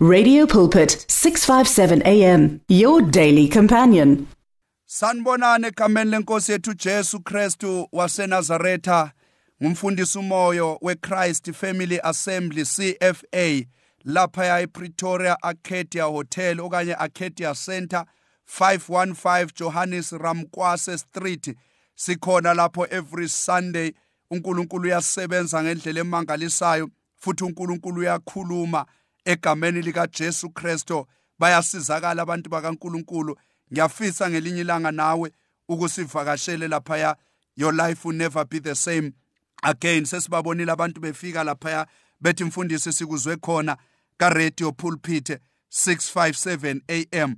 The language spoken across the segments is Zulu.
Radio Pulpit 657 AM your daily companion. Sanibonane egameni lenkosi yethu Jesu Kristu waseNazaretha ngumfundisi umoyo weChrist Family Assembly CFA lapha ePretoria Arcadia Hotel okanye Arcadia Center 515 Johannes Ramkwase Street sikhona lapho every Sunday uNkulunkulu uyasebenza ngendlela emangalisayo futhi uNkulunkulu uyakhuluma egameni lika Jesu Kristo bayasizakala abantu bakaNkulunkulu. Ngiyafisa ngelinye ilanga nawe ukusivakashele lapha your life will never be the same again. Sesibabonile abantu befika lapha bethi mfundisi sikuzwe khona ka radio pulpit 657 am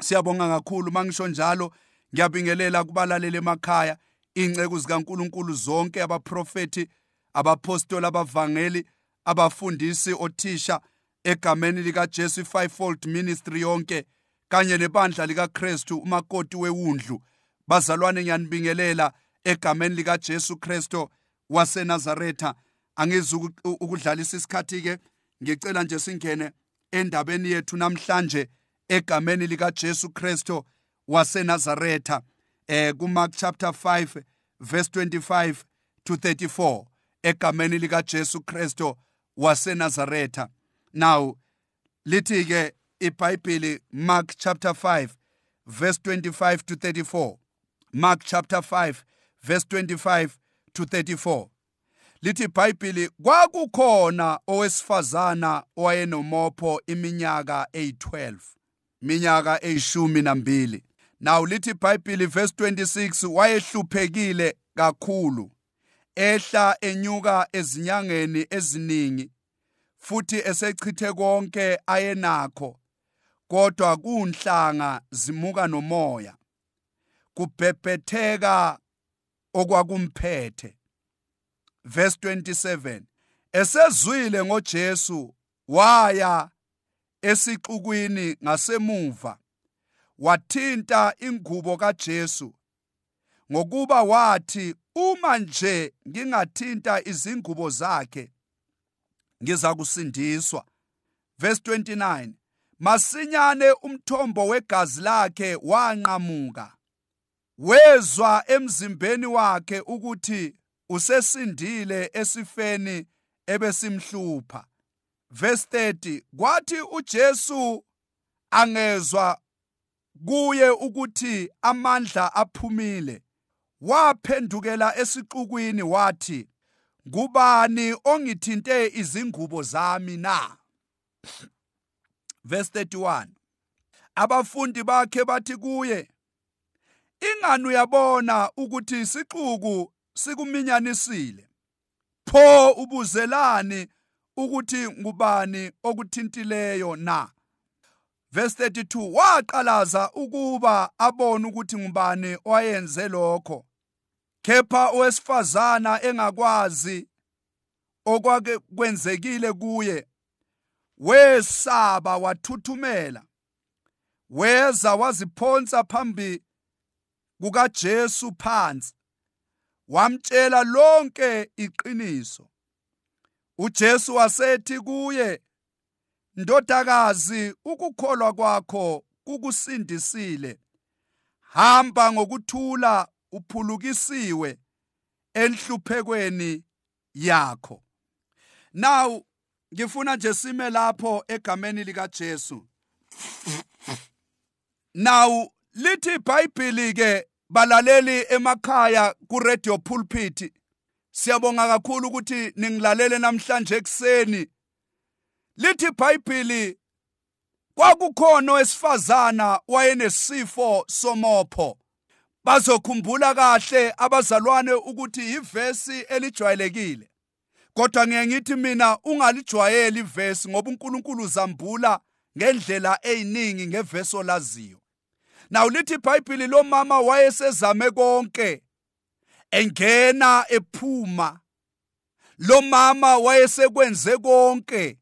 siyabonga kakhulu. Mangisho njalo ngiyabingelela kubalaleli emakhaya ingceku zikaNkuluNkulu zonke abaprofeti abapostoli abavangeli abafundisi othisha egameni likaJesu fivefold ministry yonke kanye nebandla likaKristu umakoti wewundlu bazalwane ngiyanibingelela egameni likaJesu Kristo waseNazaretha. Angizi ukudlalisa isikhathi ke ngicela nje singene endabeni yethu namhlanje egameni likaJesu Kristo waseNazaretha eh kuMark chapter 5 verse 25 to 34 egameni likaJesu Kristo waseNazaretha. Now lithi ke iBhayibheli Mark chapter 5 verse 25 to 34 Mark chapter 5 verse 25 to 34 lithi iBhayibheli kwakukhona owesifazana owayenomopho iminyaka eyi12 minyaka eyishumi nambili. Now lithi iBhayibheli verse 26 wayehluphekile kakhulu ehla enyuka ezinyangeni eziningi futhi esechithe konke ayenakho kodwa kunhlanga zimuka nomoya kubhebhetheka okwakumphethe. Verse 27 esezwile ngoJesu waya esixukwini ngasemuva wathinta ingubo kaJesu ngokuba wathi uma nje ngingathinta izingubo zakhe ngiza kusindiswa verse 29 masinyane umthombo wegazi lakhe wanqamuka. Wezwa emzimbeni wakhe ukuthi usesindile esifeni ebesimhlupha. Verse 30 kwathi uJesu angezwa kuye ukuthi amandla aphumile waphendukela esixukwini wathi ngubani ongithinte izingubo zami na? Verse 31 abafundi bakhe bathi kuye ingani uyabona ukuthi isixuku sikuminyanisile pho ubuzelani ukuthi ngubani okuthintileyo na? Verse 32 waqalaza ukuba abone ukuthi ngubani owayenze lokho. Kepha owesifazana engakwazi okwake kwenzekile kuye wesaba wathuthumela weza waziphonsa phambi kukaJesu phansi wamtshela lonke iqiniso. uJesu wasethi kuye ndodakazi ukukholwa kwakho kukusindisile. Hamba ngokuthula uphulukisiwe enhluphekweni yakho. Now ngifuna nje sime lapho egameni lika Jesu. Now lithi iBhayibheli ke balaleli emakhaya ku radio pulpit siyabonga kakhulu ukuthi ningilalele namhlanje ekseni lithi iBhayibheli kwakukhona owesifazana wayenesifo somopho. Bazokhumbula kahle abazalwane ukuthi ivesi elijwayelekile. Kodwa ngeke ngithi mina ungalijwayeli ivesi ngoba uNkulunkulu uzambula ngendlela eziningi ngevesi olaziyo. Now lithi iBhayibheli lo mama wayesezame konke engena ephuma. Lo mama wayesekwenze konke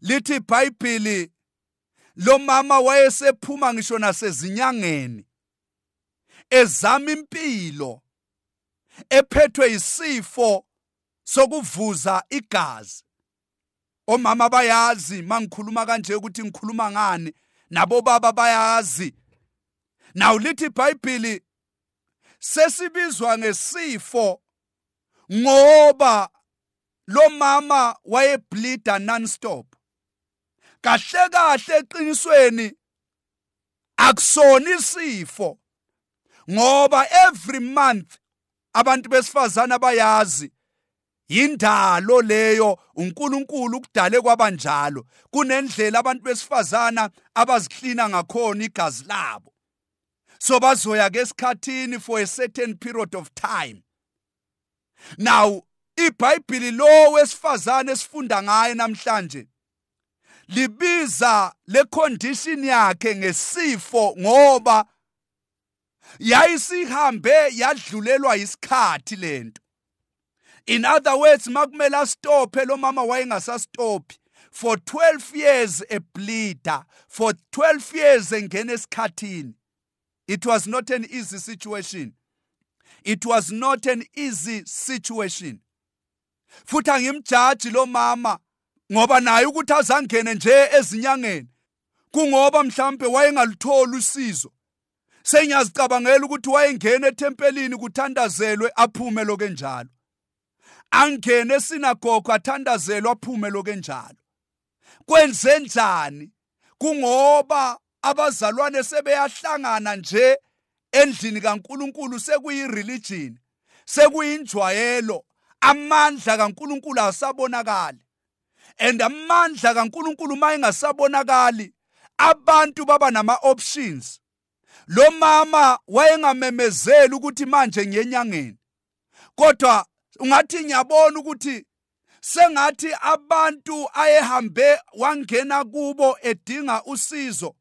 lithi iBhayibheli lo mama wayesephuma ngisho nasezinyangeni. Ezama impilo ephethwe isifo sokuvuza igazi. Omama bayazi mangikhuluma kanje ukuthi ngikhuluma ngani? Nabo baba bayazi. Nawu lithi iBhayibheli sesibizwa ngesifo ngoba lo mama wayebleeda nonstop. Kahle kahle eqinisweni akusona isifo. Ngoba every month abantu besifazana bayazi yindalo leyo uNkulunkulu ukudale kwabanjalo kunendlela abantu besifazana abaziklina ngakhona igazi labo. So bazoya ke esikhathini for a certain period of time. Now iBhayibheli lo wesifazane esifunda ngaye namhlanje libiza le condition yakhe ngesifo ngoba yayisihambe yadlulelwa isikhathi lento. In other words makumele astophe lo mama wayengasastophi for 12 years ebleeder for 12 years engena esikhathini it was not an easy situation. It was not an easy situation. Futhi angimjaji lo mama ngoba naye ukuthi azangene nje ezinyangeni kungoba mhlambe wayengalutholi usizo. Sengiyazicabangela ukuthi wayengena ethempelini kuthandazelwe aphume loke njalo angene esinagogo athandazelwe aphume loke njalo kwenze njani? Kungoba abazalwane sebeyahlangana nje endlini kaNkuluNkulu sekuyi-religion sekuyinjwayelo. Amandla kaNkuluNkulu asabonakali. And amandla kaNkuluNkulu mayengasabonakali abantu baba nama options lo mama wayengamemezeli ukuthi manje ngiyenyangeni kodwa ungathi ngiyabona ukuthi sengathi abantu ayehambe wangena kubo edinga usizo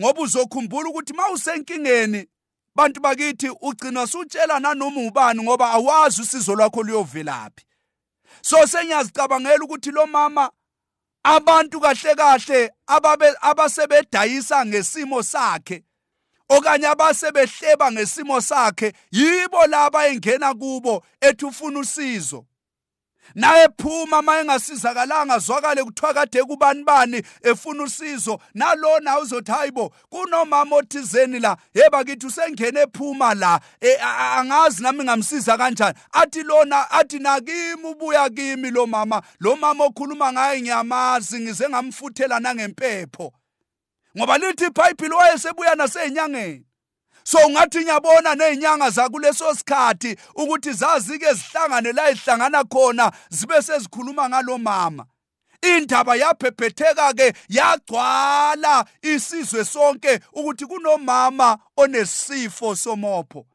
ngoba uzokhumbula ukuthi mawusenkingeni bantu bakithi ugcina usutshela nanoma ubani ngoba awazi usizo lwakho luyovelaphi so sengiyazicabangela ukuthi lo mama abantu kahle kahle ababe abasebedayisa ngesimo sakhe okanye abasebehleba ngesimo sakhe yibo laba engena kubo ethi ufuna usizo. Naye phuma mayengasizakalanga zwakale kuthiwa kade kubani bani efuna usizo. Nalona uzothi hayibo kunomama othizeni la. Yeba kithi usengene ephuma la e, angazi nami ngamsiza kanjani. Athi lona athi nakimi ubuya kimi lo mama lo mama okhuluma ngaye ngiyamazi ngize ngamfuthela nangempepho. Ngoba lithi iBhayibheli wayesebuya nasenyangeni so ungathi ngiyabona nezinyanga zakuleso sikhathi ukuthi zazi ke zihlangane la ihlangana khona zibe sezikhuluma ngalomama indaba yaphephetheka ke yagcwala isizwe sonke ukuthi kunomama onesifo somopho.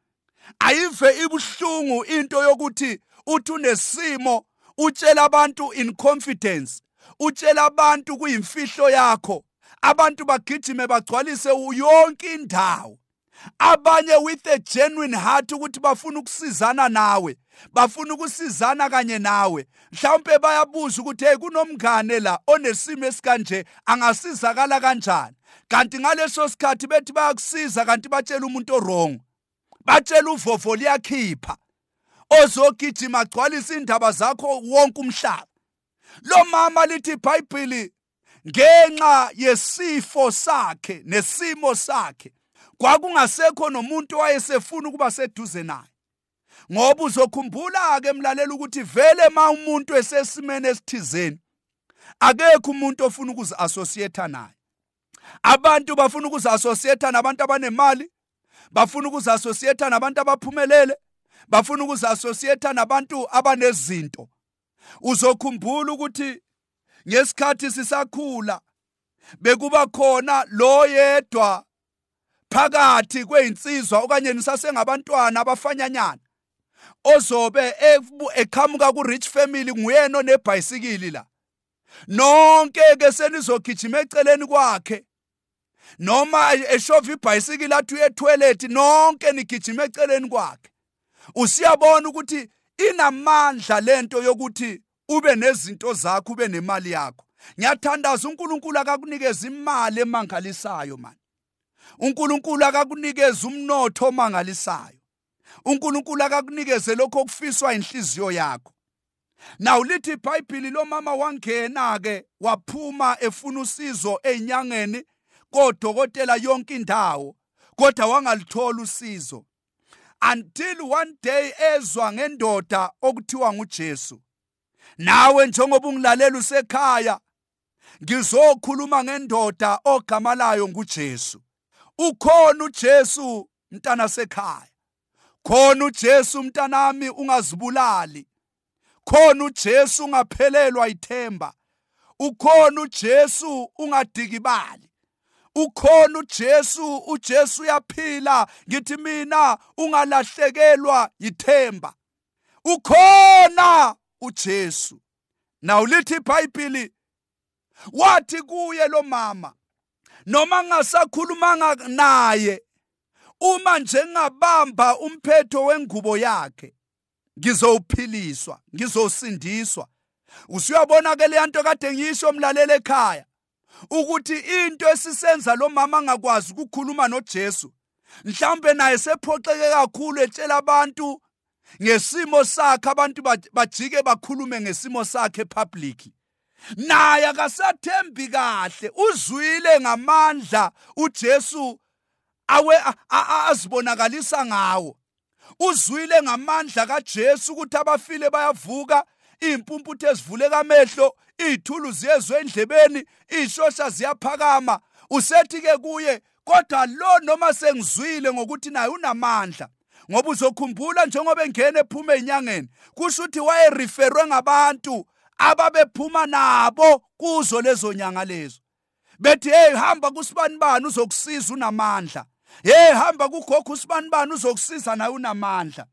Ayive ibuhlungu into yokuthi uthi unesimo utshela abantu in confidence utshela abantu kuyimfihlo yakho. Abantu bagijime bagcwalise yonke indawo. Abanye with a genuine heart ukuthi bafuna ukusizana nawe bafuna ukusizana kanye nawe. Mhlawumbe bayabuza ukuthi hey kunomngane la onesimo esikanje? Angasizakala kanjani? Kanti ngaleso sikhathi bethi bayakusiza kanti batshela umuntu orong batshela uvovo liyakhipha. Ozogijima agcwalisa indaba zakho wonke umhlaba. Lo mama lithi iBhayibheli ngenxa yesifo sakhe nesimo sakhe kwakungasekho nomuntu wayesefuna ukuba seduze naye. Ngoba uzokhumbula ke emlalela ukuthi vele ma umuntu esesimene esithizeni akekho umuntu ofuna ukuzi associate naye. Abantu bafuna ukuzi associate nabantu abanemali bafuna ukuzi associate nabantu abaphumelele bafuna ukuzi associate nabantu abanezinto. Uzokhumbula ukuthi ngesikhathi sisakhula bekuba khona lo yedwa phakathi kwezinsizwa okanye nisasengabantwana abafanyanyana ozobe eqhamuka ku rich family nguyena onebhayisikili la. Nonke ke senizogijima eceleni kwakhe noma eshova ibhayisikili athi uye toilet nonke nigijima eceleni kwakhe. Usiyabona ukuthi inamandla lento yokuthi ube nezinto zakho ube nemali yakho. Ngiyathandaza uNkulunkulu akakunikeza imali emangalisayo mani uNkulunkulu akakunikeza umnotho omangalisayo. uNkulunkulu akakunikeze lokho okufiswa inhliziyo yakho. Now lithi iBhayibheli lo mama wangena ke waphuma efuna usizo einyangeni kodokotela yonke indawo kodwa wangalithola usizo. Until one day ezwa ngendoda okuthiwa nguJesu. Nawe njengoba ungilalela usekhaya ngizokhuluma ngendoda ogama layo nguJesu. Ukhona uJesu mntana sekhaya. Khona uJesu mntanami ungazibulali. Khona uJesu ungaphelelwa ithemba. Ukhona uJesu ungadikibali. Ukhona uJesu uJesu uyaphila. Ngithi mina ungalahlekelwa yithemba. Ukhona! uJesu. Nawu lithi iBhayibheli wathi kuye lo mama noma ngasakhulumanga naye uma nje ngabamba umphetho wengubo yakhe ngizowuphiliswa ngizosindiswa. Usuyabona ke le nto kade ngisho mlalela ekhaya ukuthi into esisenza lo mama angakwazi ukukhuluma noJesu mhlambe naye sephoxeke kakhulu etshela abantu ngesimo sakhe abantu bajike bakhulume ngesimo sakhe public. Naye akasathembi kahle uzwile ngamandla uJesu awe azibonakalisa ngawo. Uzwile ngamandla kaJesu ukuthi abafile bayavuka impumputhe ezivuleka amehlo izithulu ziyezwe endlebeni izishosha ziyaphakama. Usethi ke kuye kodwa lo noma sengizwile ngokuthi naye unamandla. Ngoba uzokhumbula njengoba engena ephuma enyangeni kusho ukuthi wayereferwe ngabantu ababephuma nabo kuzo lezo nyanga lezo. Bethi hey hamba kusibani bani uzokusiza unamandla? Hey hamba kugogo usibani bani uzokusiza naye unamandla?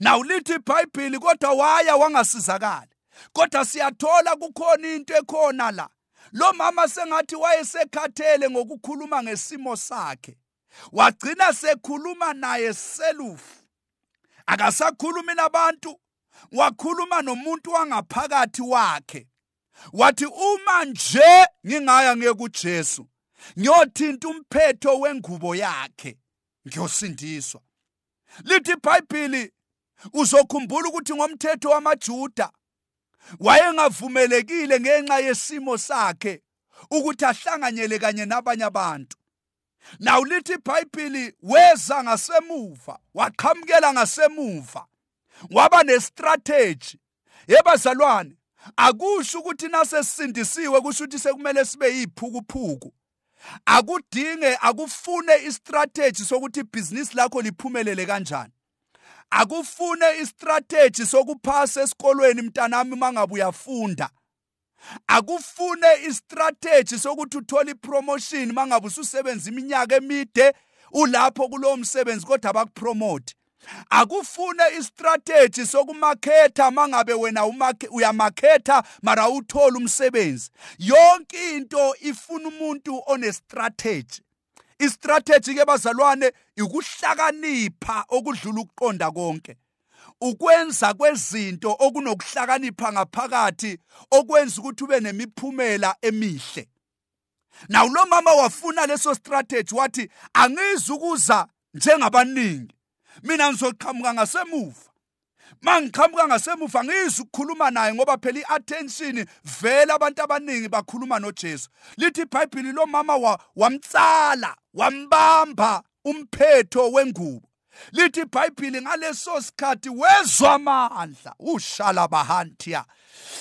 Nawulithi iBhayibheli kodwa waya wangasizakali. Kodwa siyathola kukhona into ekhona la. Lo mama sengathi wayesekhathele ngokukhuluma ngesimo sakhe. Wagcina sekhuluma naye selufu. Akasakhulumi nabantu wakhuluma nomuntu wangaphakathi wakhe. Wathi uma nje ngingaya ngiye kuJesu ngiyothinta umphetho wengubo yakhe ngiyosindiswa. Lithi iBhayibheli uzokhumbula ukuthi ngomthetho wamaJuda wayengavumelekile ngenxa yesimo sakhe ukuthi ahlanganyele kanye nabanye abantu. Nawu lithi iBhayibheli weza ngasemuva waqhamukela ngasemuva waba nestrategy. Yebazalwane akusho ukuthi nasesindisiwe kusho ukuthi sekumele sibe yiphukuphuku akudinge akufune istrategy sokuthi ibhizinisi lakho liphumelele kanjani. Akufune istrategy sokuphasa esikolweni mntanami mangabe uyafunda. Akufune istrategy sokuthi uthole ipromotion mangabe ususebenza iminyaka emide ulapho kulowo msebenzi kodwa bakupromote. Akufune istrategy sokumakhetha mangabe wena uyamakhetha mara uthola umsebenzi. Yonke into ifuna umuntu onestrategy. Istrategy ke bazalwane ukuhlakanipha okudlula ukuqonda konke. Ukwenza kwezinto okunokuhlakanipha ngaphakathi okwenza ukuthi ube nemiphumela emihle. Now lo mama wafuna leso strategy wathi angizukuza njengabaningi. Mina ngizoqhamuka ngasemuva. Mangiqhamuka ngasemuva ngizukukhuluma naye ngoba phela iattention vele abantu abaningi bakhuluma noJesu. Lithi iBhayibheli lo mama wamtsala wambamba umphetho wengubo. Lithi iBhayibheli ngaleso sikhathi wezwa amandla. Ushala bahantia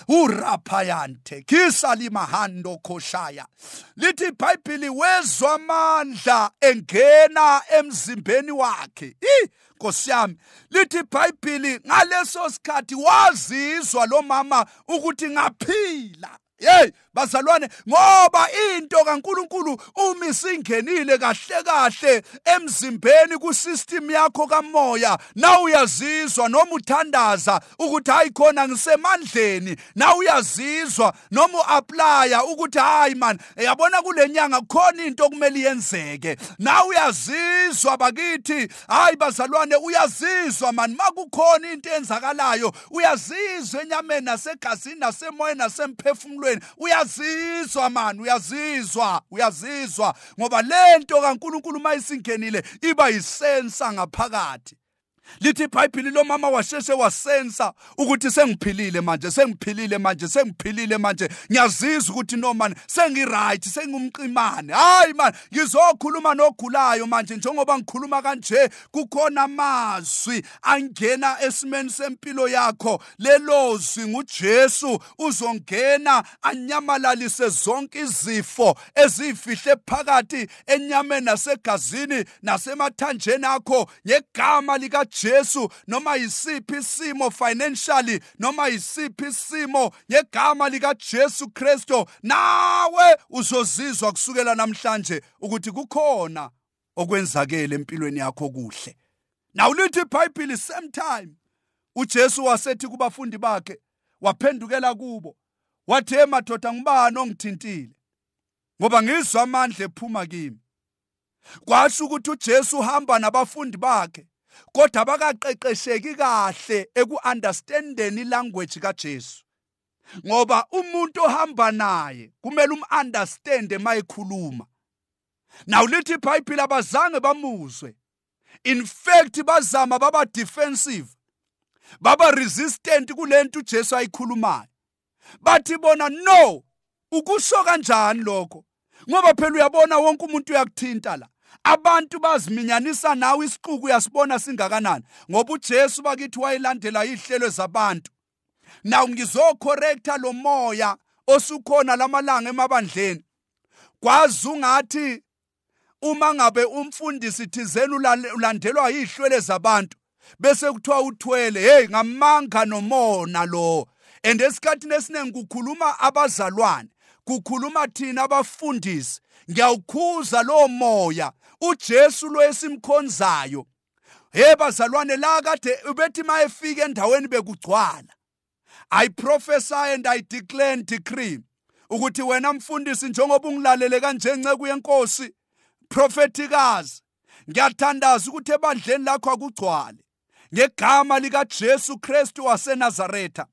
uraphayante kisalimahando khoshaya. Lithi iBhayibheli wezwa amandla engena emzimbeni wakhe. Nkosi yami. Lithi iBhayibheli ngaleso sikhathi wazizwa lo mama ukuthi ngaphila. Hey bazalwane ngoba into kaNkuluNkulu uma isingenile kahle kahle emzimbeni kusystem yakho kamoya. Na uyazizwa noma uthandaza ukuthi hayi khona ngisemandleni. Na uyazizwa noma uapply ukuthi hayi man yabona kulenyanga khona into okumele yenzeke. Na uyazizwa bakithi hayi bazalwane uyazizwa man makukhona into enzakalayo uyazizwa enyameni nasegazini nasemoyeni nasemphefumulweni uyazizwa uyazizwa man uyazizwa uyazizwa ngoba lento kaNkuluNkulu mayisingenile iba yisensa ngaphakathi. Lithi iBhayibheli lo mama washeshe wasensa ukuthi sengiphilile manje sengiphilile manje sengiphilile manje. Ngiyazizwa ukuthi no man sengiright sengumqimane. Hayi man ngizokhuluma nogulayo manje njengoba ngikhuluma kanje kukhona amazwi angena esimeni sempilo yakho. Lelozwi nguJesu uzongena anyamalalise zonke izifo ezifihle phakathi enyameni nasegazini nasemathanjeni akho ngegama lika Jesu noma yisiphi isimo financially noma yisiphi isimo ngegama lika Jesu Kristo nawe uzozizwa kusukela namhlanje ukuthi kukhona okwenzakele empilweni yakho kuhle. Now lithi iBhayibheli same time uJesu wasethi kubafundi bakhe waphendukela kubo wathi emadoda ngubani ongithintile? Ngoba ngizwa amandla ephuma kimi. Kwasho ukuthi uJesu uhamba nabafundi bakhe kodwa bakaqeqesheki kahle ekuunderstandeni ilanguage kaJesu. Ngoba umuntu ohamba naye kumele umunderstand mayikhuluma Now lithi iBhayibheli abazange bamuzwe. In fact bazama baba defensive baba resistant kulento uJesu ayikhulumayo. Bathi bona no ukusho kanjani lokho? Ngoba phela uyabona wonke umuntu uyakuthinta la. Abantu baziminyanisa nawe isixuku uyasibona singakanani ngoba uJesu bakithi wayilandela ihlelo zabantu. Naw ngizocorrecta lo moya osukhona lamalanga emabandleni. Kwazi ungathi uma ngabe umfundisi thizeni ulandelwa yihlwele zabantu bese kuthiwa uthwele hey ngamanga nomona lo. And esikhathini esiningi kukhuluma abazalwane kukhuluma thina abafundisi. Ngiyawukhuza lowo moya uJesu lo esimkhonzayo. Hey bazalwane la kade ubethi mayefika endaweni bekugcwala i prophesy and i declare and decree ukuthi wena mfundisi njengoba ungilalele kanje nceke yenkosi prophetikazi ngiyathandaza ukuthi ebandleni lakho akugcwale ngegama lika Jesu Kristu waseNazaretha.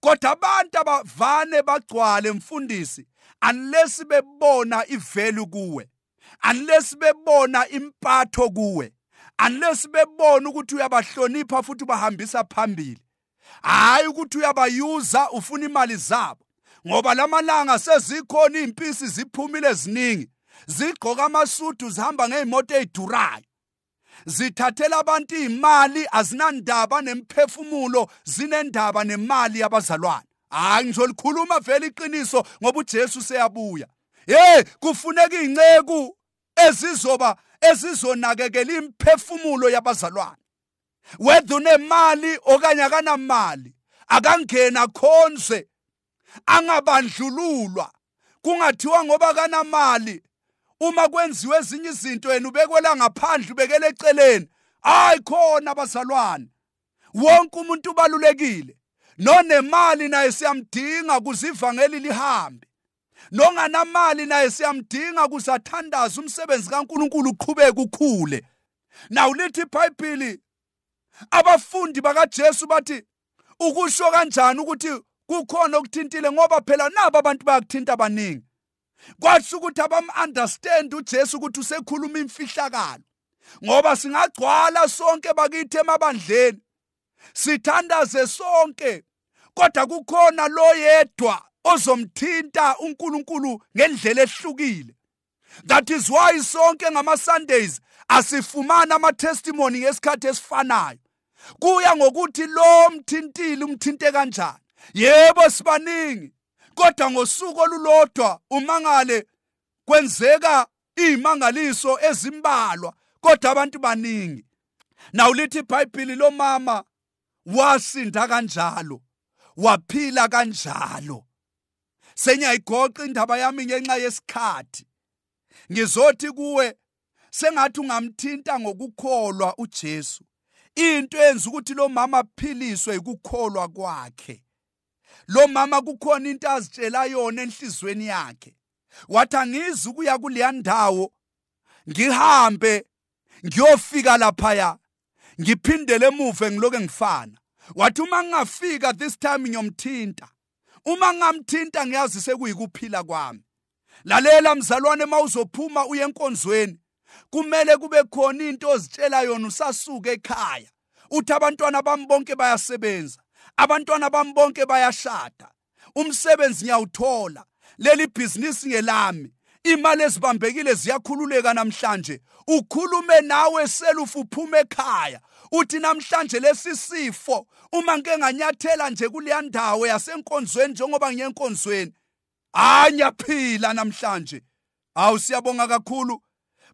Kodwa abantu abavane bagcwale mfundisi unless bebona ivalue kuwe unless bebona impatho kuwe unless bebona ukuthi uyabahlonipha futhi ubahambisa phambili. Hayi ukuthi uyabayuza ufuna imali zabo ngoba lamalanga sezikhona impisi ziphumile eziningi zigqoka amasudu zihamba ngezimoto ezidurayo zithathela abantu imali azinandaba nemphefumulo zinendaba nemali yabazalwane. Hayi ngizolikhuluma vele iqiniso ngoba uJesu seyabuya. Hey kufuneka inceku ezizoba ezizonakekela imphefumulo yabazalwane. Whether unemali okanye akanamali akangena khonze angabandlululwa. Kungathiwa ngoba kanamali uma kwenziwe ezinye izinto yena ubekwela ngaphandle ubekele eceleni hayi khona abazalwane. Wonke umuntu ubalulekile nonemali naye siyamdinga kuze ivangeli lihambe. Nonganamali naye siyamdinga kuze athandaze umsebenzi kaNkuluNkulu uqhubeke ukhule nawu lithi iBhayibheli abafundi bakaJesu bathi ukusho kanjani ukuthi kukhona okuthintile ngoba phela nabo abantu bayakuthinta abaningi kwathi ukuthi abam-understand ujesu ukuthi usekhuluma imfihlakalo ngoba singagcwala sonke bakithi emabandleni sithandaze sonke kodwa kukhona lo yedwa ozomthinta uNkulunkulu ngendlela ehlukile. That is why sonke ngama Sundays asifumana ama testimony ngesikhathi esifanayo. Kuya ngokuthi lo mthintile umthinte kanjani. Yebo sibaningi. Kodwa ngosuku olulodwa umangale kwenzeka izimangaliso ezimbalwa kodwa abantu baningi. Nawulithi iBhayibheli lo mama wasinda kanjalo waphila kanjalo. Sengiyayigoqa indaba yami ngenxa yesikhathi. Ngizothi kuwe sengathi ungamthinta ngokukholwa uJesu. Into enza ukuthi lo mama aphiliswe ukukholwa kwakhe. Lo mama kukhona into azitshela yona enhlizweni yakhe. Wathi angizi ukuya kuleya ndawo. Ngihambe ngiyofika laphaya ngiphindele emuva ngiloke ngifana. Wathi uma ngingafika this time ngiyomthinta. Uma ngamthinta ngiyazi sekuyikuphila kwami. Lalela mzalwane mawuzophuma uye enkonzweni. Kumele kube khona into ozitshela yona usasuka ekhaya. Uthi abantwana bami bonke bayasebenza abantwana bami bonke bayashada. Umsebenzi ngiyawuthola. Leli bhizinisi ngelami. Imali ezibambekile ziyakhululeka namhlanje. Ukhulume nawe selufu uphuma ekhaya. Uthi namhlanje lesisifo uma ngeke nganyathela nje kuleya ndawo yasenkonzweni njengoba ngiyenkonzweni hayi ngiyaphila namhlanje. Awu siyabonga kakhulu.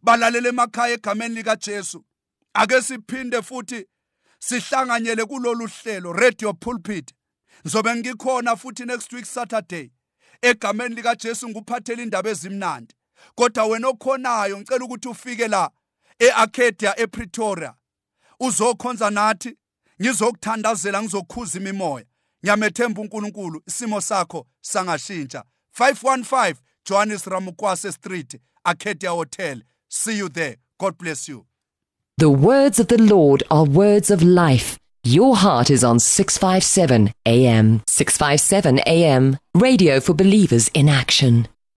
Balalele emakhaya egameni likaJesu. Ake siphinde futhi sihlanganyele kulolu hlelo radio pulpit. Ngizobe ngikhona futhi next week saturday egameni likaJesu nguphathele indaba ezimnandi. Kodwa wena okhonayo ngicela ukuthi ufike la eArcadia ePretoria. Uzokhonza nathi ngizokuthandazela ngizokhuza imimoya ngiyamethemba uNkulunkulu isimo sakho sangashintsha. 515 Johannes Ramukwase Street Arcadia Hotel. See you there. God bless you. The words of the Lord are words of life. Your heart is on 657 AM 657 AM radio for believers in action